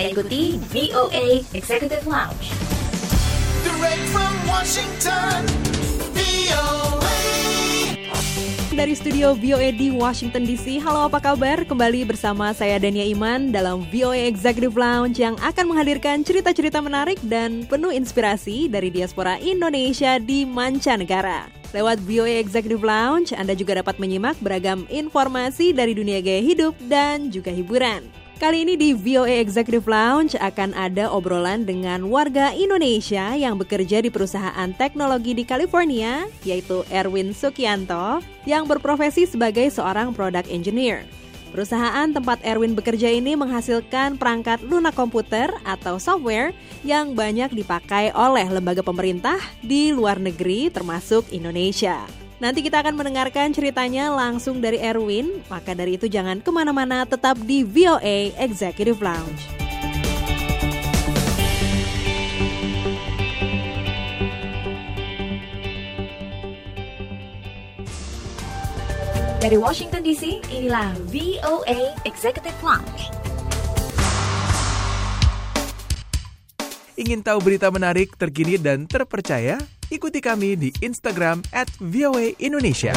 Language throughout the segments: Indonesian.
Anda ikuti VOA Executive Lounge. Direct from Washington, VOA. Dari studio VOA di Washington DC, halo apa kabar? Kembali bersama saya Dania Iman dalam VOA Executive Lounge yang akan menghadirkan cerita-cerita menarik dan penuh inspirasi dari diaspora Indonesia di mancanegara. Lewat VOA Executive Lounge, Anda juga dapat menyimak beragam informasi dari dunia gaya hidup dan juga hiburan. Kali ini di VOA Executive Lounge akan ada obrolan dengan warga Indonesia yang bekerja di perusahaan teknologi di California, yaitu Erwin Sukianto, yang berprofesi sebagai seorang product engineer. Perusahaan tempat Erwin bekerja ini menghasilkan perangkat lunak komputer atau software yang banyak dipakai oleh lembaga pemerintah di luar negeri termasuk Indonesia. Nanti kita akan mendengarkan ceritanya langsung dari Erwin, maka dari itu jangan ke mana-mana tetap di VOA Executive Lounge. Dari Washington DC, inilah VOA Executive Lounge. Ingin tahu berita menarik, terkini, dan terpercaya? Ikuti kami di Instagram at VOA Indonesia.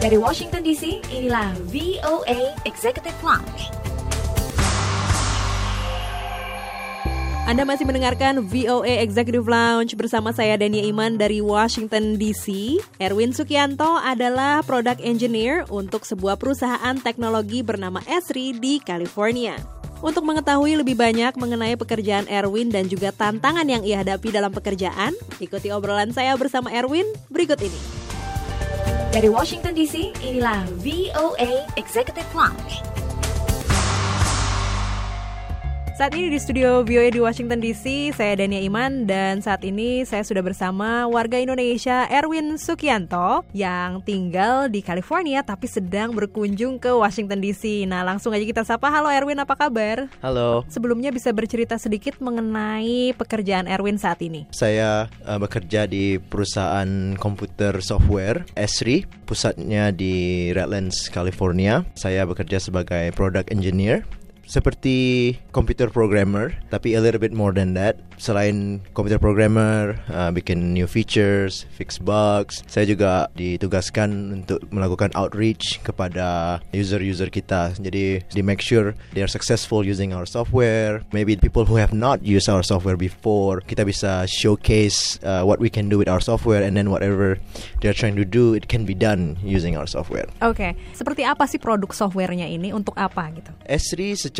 Dari Washington DC, inilah VOA Executive Lounge. Anda masih mendengarkan VOA Executive Lounge bersama saya Dania Iman dari Washington DC. Erwin Sukianto adalah product engineer untuk sebuah perusahaan teknologi bernama Esri di California. Untuk mengetahui lebih banyak mengenai pekerjaan Erwin dan juga tantangan yang ia hadapi dalam pekerjaan, ikuti obrolan saya bersama Erwin berikut ini. Dari Washington DC, inilah VOA Executive Lounge. Saat ini di studio VOA di Washington DC, saya Dania Iman dan saat ini saya sudah bersama warga Indonesia Erwin Sukianto yang tinggal di California tapi sedang berkunjung ke Washington DC. Nah, langsung aja kita sapa. Halo Erwin, apa kabar? Halo, Sebelumnya bisa bercerita sedikit mengenai pekerjaan Erwin saat ini. saya uh, bekerja di perusahaan komputer software Esri, pusatnya di Redlands, California. Saya bekerja sebagai product engineer. Seperti computer programmer, tapi a little bit more than that. Selain computer programmer, uh, bikin new features, fix bugs, saya juga ditugaskan untuk melakukan outreach kepada user-user kita. Jadi di make sure they are successful using our software. Maybe people who have not used our software before, kita bisa showcase uh, what we can do with our software, and then whatever they're trying to do, it can be done using our software. Oke, seperti apa sih produk softwarenya ini untuk apa gitu? Esri secara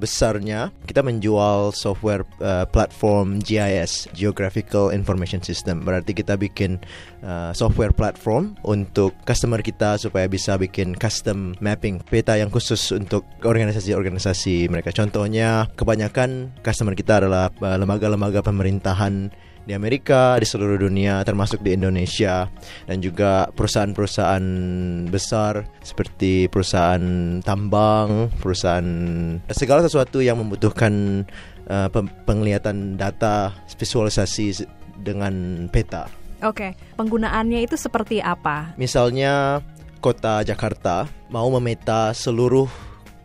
besarnya kita menjual software uh, platform GIS (Geographical Information System). Berarti kita bikin uh, software platform untuk customer kita supaya bisa bikin custom mapping peta yang khusus untuk organisasi-organisasi mereka. Contohnya kebanyakan customer kita adalah uh, lembaga-lembaga pemerintahan di Amerika, di seluruh dunia, termasuk di Indonesia, dan juga perusahaan-perusahaan besar seperti perusahaan tambang, perusahaan segala sesuatu yang membutuhkan uh, penglihatan data visualisasi dengan peta. Oke, penggunaannya itu seperti apa? Misalnya kota Jakarta mau memeta seluruh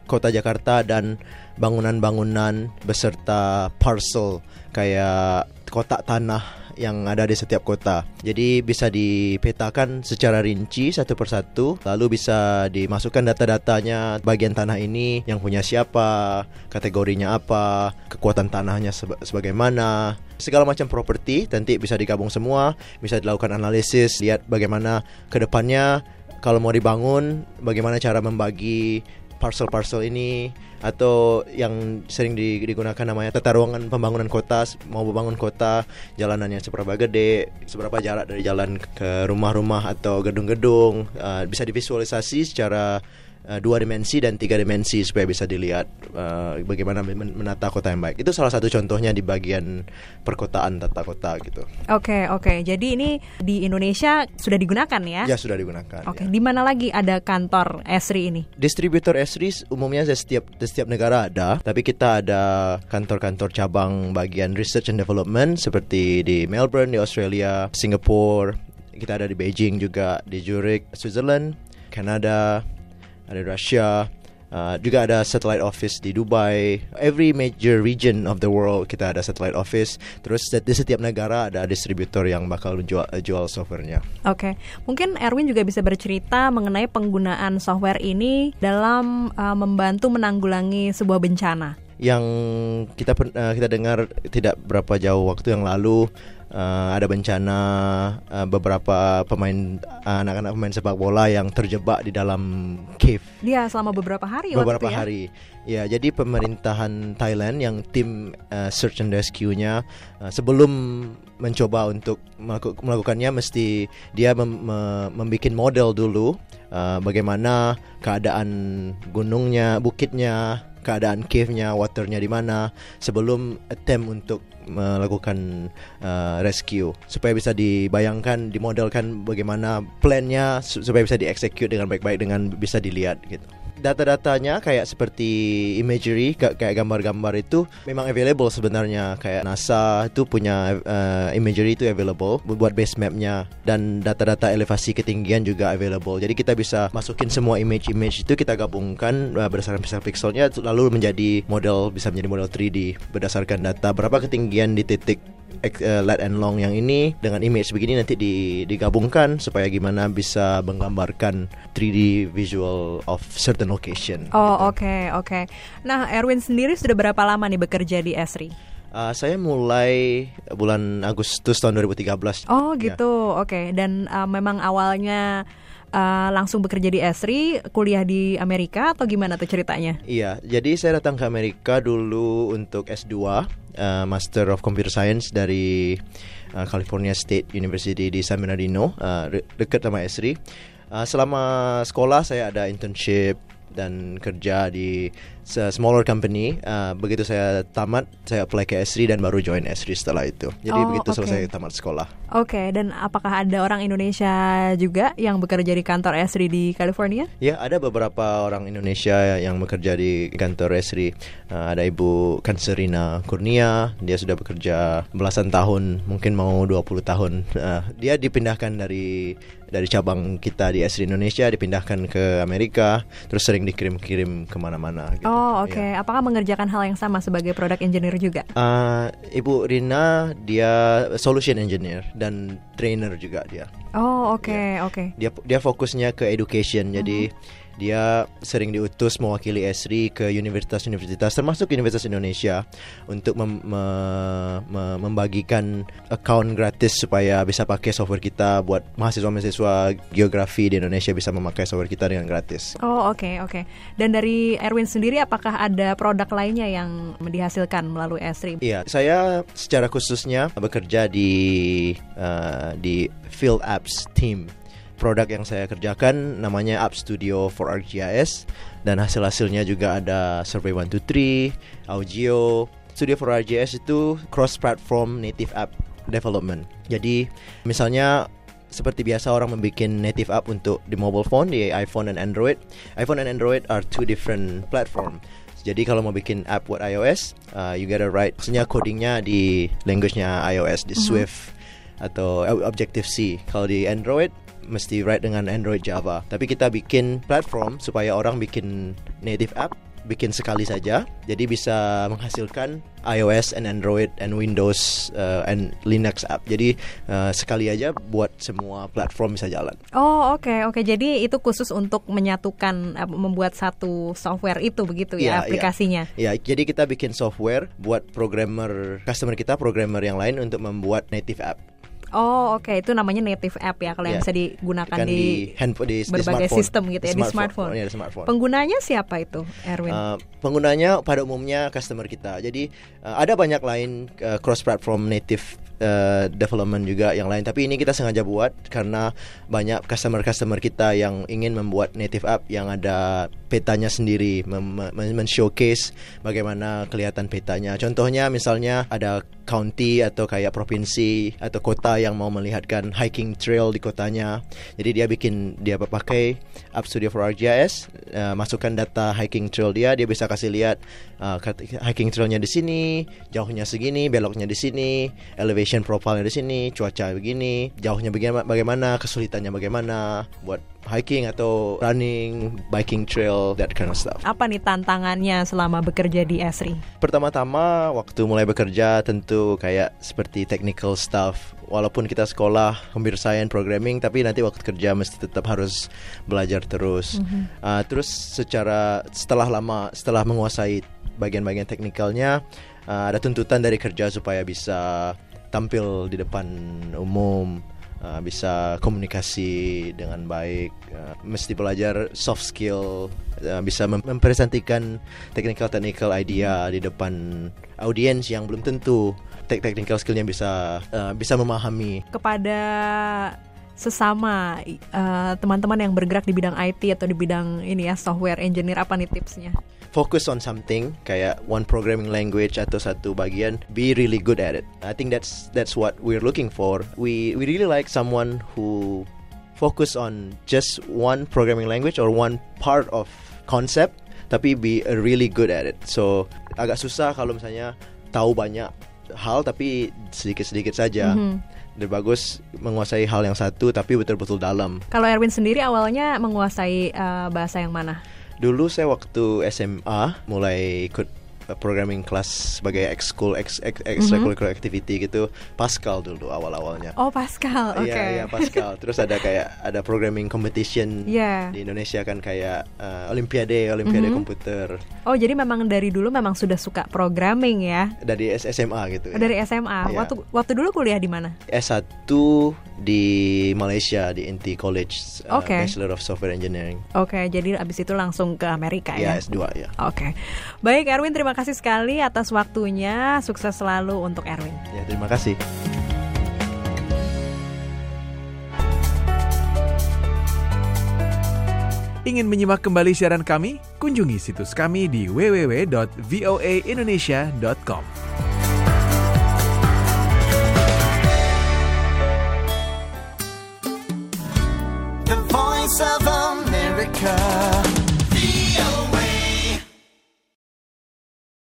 kota Jakarta dan bangunan-bangunan beserta parcel kayak kotak tanah yang ada di setiap kota. Jadi bisa dipetakan secara rinci satu persatu, lalu bisa dimasukkan data-datanya bagian tanah ini yang punya siapa, kategorinya apa, kekuatan tanahnya seba- sebagaimana, segala macam properti nanti bisa digabung semua, bisa dilakukan analisis, lihat bagaimana ke depannya kalau mau dibangun, bagaimana cara membagi parcel-parcel ini atau yang sering di- digunakan namanya tata ruangan pembangunan kota mau membangun kota jalanannya seberapa gede seberapa jarak dari jalan ke rumah-rumah atau gedung-gedung uh, bisa divisualisasi secara uh, dua dimensi dan tiga dimensi supaya bisa dilihat uh, bagaimana men- menata kota yang baik itu salah satu contohnya di bagian perkotaan tata kota gitu Oke, oke. Jadi ini di Indonesia sudah digunakan ya? ya sudah digunakan Oke, ya. di mana lagi ada kantor Esri ini? Distributor Esri umumnya di setiap di setiap negara ada, tapi kita ada kantor-kantor cabang bagian research and development seperti di Melbourne di Australia, Singapore, kita ada di Beijing juga, di Zurich, Switzerland, Kanada, ada Rusia, uh, juga ada satellite office di Dubai. Every major region of the world kita ada satellite office. Terus di setiap negara ada distributor yang bakal jual, jual softwarenya. Oke, mungkin Erwin juga bisa bercerita mengenai penggunaan software ini dalam uh, membantu menanggulangi sebuah bencana. Yang kita uh, kita dengar tidak berapa jauh waktu yang lalu uh, ada bencana uh, beberapa pemain uh, anak-anak pemain sepak bola yang terjebak di dalam cave Dia selama beberapa hari beberapa waktu ya. hari. Ya, jadi pemerintahan Thailand yang tim uh, search and rescue-nya uh, sebelum mencoba untuk melaku- melakukannya mesti dia mem- me- membuat model dulu uh, bagaimana keadaan gunungnya, bukitnya, keadaan cave-nya, waternya di mana sebelum attempt untuk melakukan uh, rescue. Supaya bisa dibayangkan, dimodelkan bagaimana plannya su- supaya bisa dieksekut dengan baik-baik dengan bisa dilihat gitu data-datanya kayak seperti imagery ka- kayak gambar-gambar itu memang available sebenarnya. Kayak NASA itu punya uh, imagery itu available bu- buat base mapnya. Dan data-data elevasi ketinggian juga available. Jadi kita bisa masukin semua image-image itu kita gabungkan uh, berdasarkan pixel-pixelnya lalu menjadi model bisa menjadi model 3D berdasarkan data berapa ketinggian di titik uh, light and long yang ini dengan image begini nanti di, digabungkan supaya gimana bisa menggambarkan 3D visual of certain location. Oh oke oke. Nah Erwin sendiri sudah berapa lama nih bekerja di Esri? Uh, saya mulai bulan Agustus tahun 2013. Oh Ya. gitu, oke. Dan uh, memang awalnya uh, langsung bekerja di Esri, kuliah di Amerika atau gimana tuh ceritanya? Iya, jadi saya datang ke Amerika dulu untuk S2, uh, Master of Computer Science dari uh, California State University di San Bernardino, uh, de- dekat sama Esri. Uh, selama sekolah saya ada internship dan kerja di smaller company. Uh, begitu saya tamat, saya apply ke Esri dan baru join Esri setelah itu. Jadi Oh, begitu oke. selesai tamat sekolah. Oke, dan apakah ada orang Indonesia juga yang bekerja di kantor Esri di California? Ya, ada beberapa orang Indonesia yang bekerja di kantor Esri. Uh, ada Ibu Kanserina Kurnia, dia sudah bekerja belasan tahun, mungkin mau 20 tahun. Uh, dia dipindahkan dari dari cabang kita di Esri Indonesia dipindahkan ke Amerika, terus sering dikirim-kirim ke mana-mana. Gitu. Oh, oke. Ya. Apakah mengerjakan hal yang sama sebagai product engineer juga? Uh, Ibu Rina dia solution engineer dan trainer juga dia. Oh, oke, Ya. oke. dia dia fokusnya ke education jadi dia sering diutus mewakili Esri ke universitas-universitas termasuk Universitas Indonesia untuk mem- me- me- membagikan account gratis supaya bisa pakai software kita buat mahasiswa-mahasiswa geografi di Indonesia bisa memakai software kita dengan gratis. Oh, oke, oke. Dan dari Erwin sendiri apakah ada produk lainnya yang dihasilkan melalui Esri? Iya, saya secara khususnya bekerja di uh, di Field Apps team. Produk yang saya kerjakan namanya App Studio for ArcGIS dan hasil-hasilnya juga ada Survey 123, Augio. Studio for ArcGIS itu cross-platform native app development. Jadi misalnya seperti biasa orang membuat native app untuk di mobile phone di iPhone dan Android. iPhone dan Android are two different platform. Jadi kalau mau bikin app buat iOS, uh, you gotta write maksudnya codingnya di language-nya iOS di Swift atau Objective C. Kalau di Android mesti write dengan Android Java. Tapi kita bikin platform supaya orang bikin native app bikin sekali saja jadi bisa menghasilkan iOS and Android and Windows uh, and Linux app jadi uh, sekali aja buat semua platform bisa jalan Oh, oke, oke. Jadi itu khusus untuk menyatukan eh, membuat satu software itu begitu Iya, ya iya. aplikasinya. Ya, jadi kita bikin software buat programmer customer kita, programmer yang lain untuk membuat native app. Oh, oke. Itu namanya native app ya kalau yang Ya. bisa digunakan Kan di, handphone di, di berbagai smartphone. sistem gitu ya di smartphone. Iya, di smartphone. Penggunanya siapa itu, Erwin? Uh, penggunanya pada umumnya customer kita. Jadi uh, ada banyak lain uh, cross platform native uh, development juga yang lain. Tapi ini kita sengaja buat karena banyak customer-customer kita yang ingin membuat native app yang ada petanya sendiri, men-showcase bagaimana kelihatan petanya. Contohnya misalnya ada county atau kayak provinsi atau kota yang mau melihatkan hiking trail di kotanya. Jadi dia bikin dia pakai App Studio for ArcGIS, uh, masukkan data hiking trail dia, dia bisa kasih lihat uh, hiking trailnya di sini, jauhnya segini, beloknya di sini, elevation profile di sini, cuaca begini, jauhnya bagaimana, bagaimana, kesulitannya bagaimana, buat hiking atau running, biking trail, that kind of stuff. Apa nih tantangannya selama bekerja di Esri? Pertama-tama waktu mulai bekerja tentu kayak seperti technical stuff. Walaupun kita sekolah computer science programming, tapi nanti waktu kerja mesti tetap harus belajar terus. Uh, terus secara setelah lama setelah menguasai bagian-bagian teknikalnya, uh, ada tuntutan dari kerja supaya bisa tampil di depan umum. Uh, bisa komunikasi dengan baik, uh, mesti belajar soft skill, uh, bisa mem- mempresentasikan technical-technical idea di depan audiens yang belum tentu technical skillnya bisa uh, bisa memahami. Kepada sesama eh, teman-teman yang bergerak di bidang IT atau di bidang ini ya software engineer apa nih tipsnya? Focus on something kayak one programming language atau satu bagian, be really good at it. I think that's that's what we're looking for. We we really like someone who focus on just one programming language or one part of concept tapi be uh, really good at it. So agak susah kalau misalnya tahu banyak hal tapi sedikit-sedikit saja. Lebih bagus menguasai hal yang satu tapi betul-betul dalam. Kalau Erwin sendiri awalnya menguasai eh, bahasa yang mana? Dulu saya waktu SMA mulai ikut uh, programming kelas sebagai ekskul ex, ex, extracurricular activity gitu Pascal dulu awal-awalnya. Oh Pascal, oke. Iya, iya Pascal. Terus ada kayak ada programming competition Iya. di Indonesia kan kayak uh, Olimpiade, Olimpiade komputer Oh jadi memang dari dulu memang sudah suka programming ya? dari SMA gitu. ya. Dari SMA. Iya. Waktu waktu dulu kuliah di mana? S1 di Malaysia di NT College uh, Oke. Bachelor of Software Engineering. Oke, jadi abis itu langsung ke Amerika Ya, ya? S2 ya. Oke, baik Erwin terima kasih sekali atas waktunya. Sukses selalu untuk Erwin. Ya, terima kasih. Ingin menyimak kembali siaran kami? Kunjungi situs kami di www.voaindonesia.com. The voice of America.